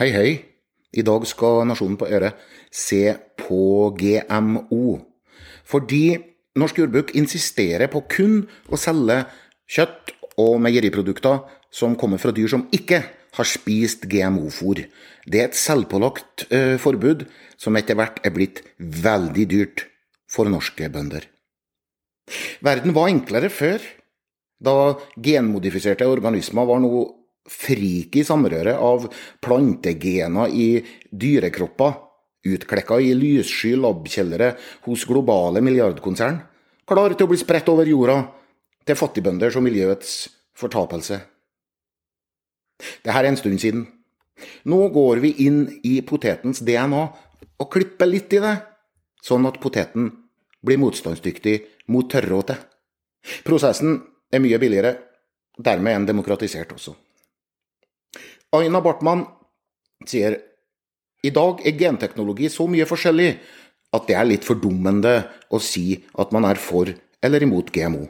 Hei, hei. I dag skal Nasjonen på Øret se på GMO. Fordi norsk jordbruk insisterer på kun å selge kjøtt og meieriprodukter som kommer fra dyr som ikke har spist GMO-fôr. Det er et selvpålagt uh, forbud som etter hvert er blitt veldig dyrt for norske bønder. Verden var enklere før, da genmodifiserte organismer var noe frik i samrøret av plantegener i dyrekropper, utklekka i lyssky labkjellere hos globale milliardkonsern, klar til å bli spredt over jorda til fattigbønders og miljøets fortapelse. Det her er en stund siden. Nå går vi inn i potetens DNA og klipper litt i det, sånn at poteten blir motstandsdyktig mot tørråte. Prosessen er mye billigere, dermed er den demokratisert også. Aina Bartmann sier i dag er genteknologi så mye forskjellig at det er litt fordummende å si at man er for eller imot GMO.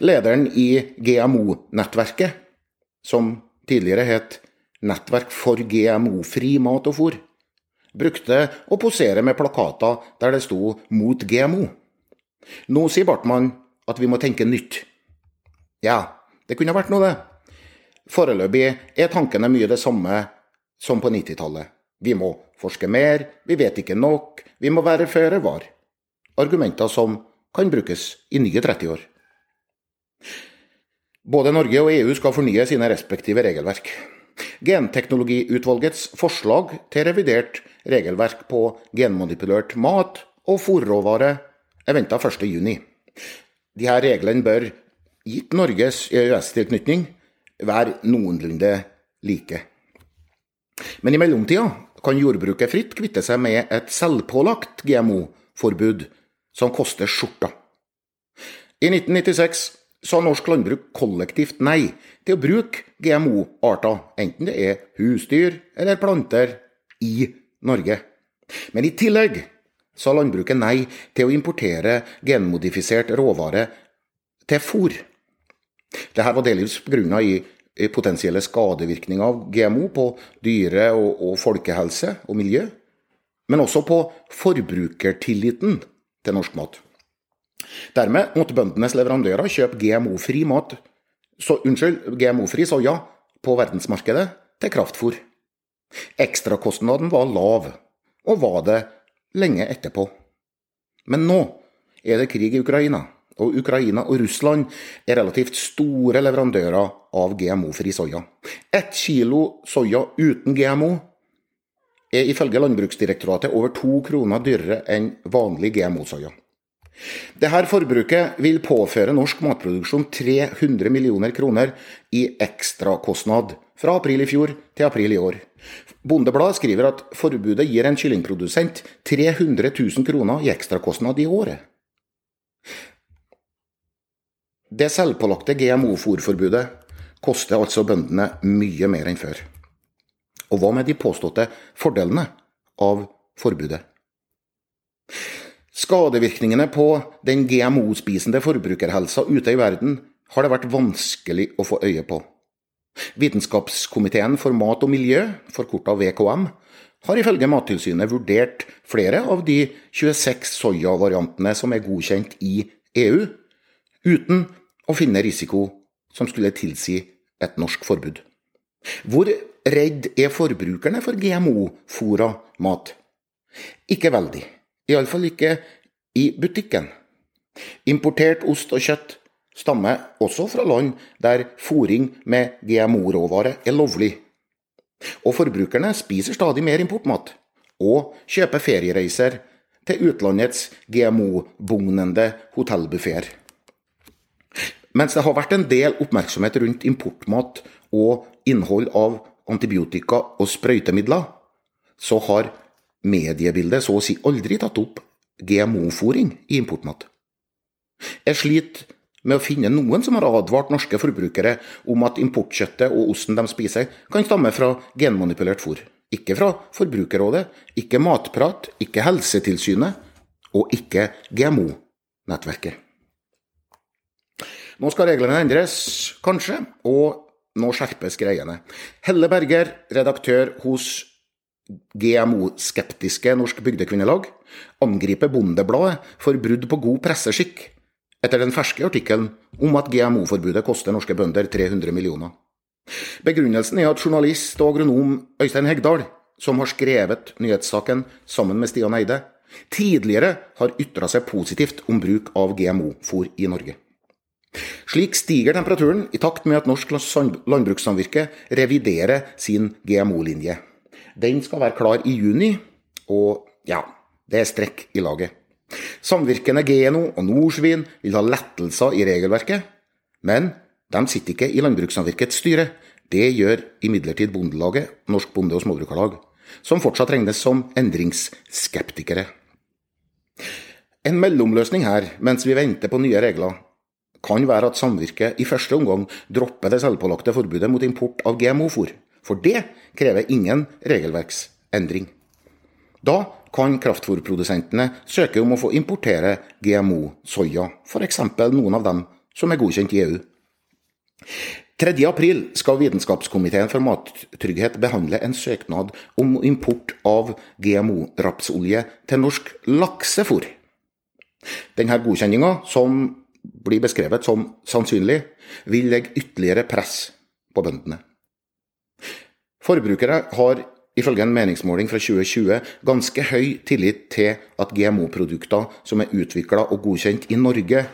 Lederen i GMO-nettverket, som tidligere het Nettverk for GMO-fri mat og fôr, brukte å posere med plakater der det sto 'mot GMO'. Nå sier Bartmann at vi må tenke nytt. Ja, det kunne vært noe, det. Foreløpig er tankene mye det samme som på 90-tallet. Vi må forske mer, vi vet ikke nok, vi må være føre var. Argumenter som kan brukes i nye 30 år. Både Norge og EU skal fornye sine respektive regelverk. Genteknologiutvalgets forslag til revidert regelverk på genmanipulert mat og fòrråvare er venta 1.6. Disse reglene bør, gitt Norges EØS-tilknytning, være noenlunde like. Men i mellomtida kan jordbruket fritt kvitte seg med et selvpålagt GMO-forbud som koster skjorta. I 1996 sa norsk landbruk kollektivt nei til å bruke GMO-arter, enten det er husdyr eller planter, i Norge. Men i tillegg sa landbruket nei til å importere genmodifisert råvare til fôr. Dette var delvis begrunna i potensielle skadevirkninger av GMO på dyre- og, og folkehelse og miljø, men også på forbrukertilliten til norsk mat. Dermed måtte bøndenes leverandører kjøpe GMO-fri mat, så, unnskyld, GMO-fri soya på verdensmarkedet til kraftfôr. Ekstrakostnaden var lav, og var det lenge etterpå. Men nå er det krig i Ukraina, og Ukraina og Russland er relativt store leverandører av GMO-fri soya. Ett kilo soya uten GMO er ifølge Landbruksdirektoratet over to kroner dyrere enn vanlig GMO-soya. Dette forbruket vil påføre norsk matproduksjon 300 millioner kroner i ekstrakostnad fra april i fjor til april i år. Bondebladet skriver at forbudet gir en kyllingprodusent 300 000 kroner i ekstrakostnad i året. Det selvpålagte GMO-fòrforbudet koster altså bøndene mye mer enn før. Og hva med de påståtte fordelene av forbudet? Skadevirkningene på den GMO-spisende forbrukerhelsa ute i verden har det vært vanskelig å få øye på. Vitenskapskomiteen for mat og miljø, forkorta VKM, har ifølge Mattilsynet vurdert flere av de 26 soyavariantene som er godkjent i EU, uten å finne risiko som skulle tilsi et norsk forbud. Hvor redd er forbrukerne for GMO-fôra mat? Ikke veldig. Iallfall ikke i butikken. Importert ost og kjøtt stammer også fra land der fôring med GMO-råvare er lovlig. Og forbrukerne spiser stadig mer importmat, og kjøper feriereiser til utlandets GMO-bugnende hotellbuffeer. Mens det har vært en del oppmerksomhet rundt importmat og innhold av antibiotika og sprøytemidler, så har mediebildet så å si aldri tatt opp GMO-fôring i importmat. Jeg sliter med å finne noen som har advart norske forbrukere om at importkjøttet og osten de spiser, kan stamme fra genmanipulert fôr. Ikke fra Forbrukerrådet, ikke Matprat, ikke Helsetilsynet og ikke GMO-nettverket. Nå skal reglene endres, kanskje, og nå skjerpes greiene. Helle Berger, redaktør hos GMO-skeptiske Norsk Bygdekvinnelag, angriper Bondebladet for brudd på god presseskikk etter den ferske artikkelen om at GMO-forbudet koster norske bønder 300 millioner. Begrunnelsen er at journalist og agronom Øystein Hegdal, som har skrevet nyhetssaken sammen med Stian Eide, tidligere har ytra seg positivt om bruk av GMO-fôr i Norge. Slik stiger temperaturen i takt med at Norsk landbrukssamvirke reviderer sin GMO-linje. Den skal være klar i juni, og ja, det er strekk i laget. Samvirkene Geno og Norsvin vil ha lettelser i regelverket, men de sitter ikke i landbrukssamvirkets styre. Det gjør imidlertid Bondelaget, Norsk Bonde- og Småbrukarlag, som fortsatt regnes som endringsskeptikere. En mellomløsning her, mens vi venter på nye regler, kan være at samvirket i første omgang dropper det selvpålagte forbudet mot import av GMO-fôr. For det krever ingen regelverksendring. Da kan kraftfôrprodusentene søke om å få importere GMO-soya, f.eks. noen av dem som er godkjent i EU. 3.4 skal Vitenskapskomiteen for mattrygghet behandle en søknad om import av GMO-rapsolje til norsk laksefôr. Denne godkjenninga, som blir beskrevet som sannsynlig, vil legge ytterligere press på bøndene. Forbrukere har ifølge en meningsmåling fra 2020 ganske høy tillit til at GMO-produkter som er utvikla og godkjent i Norge,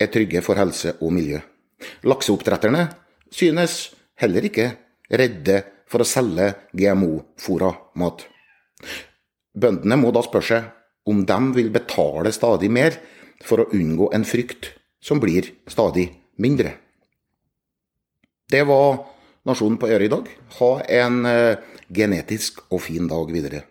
er trygge for helse og miljø. Lakseoppdretterne synes heller ikke redde for å selge GMO-fôra mat. Bøndene må da spørre seg om de vil betale stadig mer for å unngå en frykt som blir stadig mindre. Det var Nasjonen på øret i dag. Ha en eh, genetisk og fin dag videre.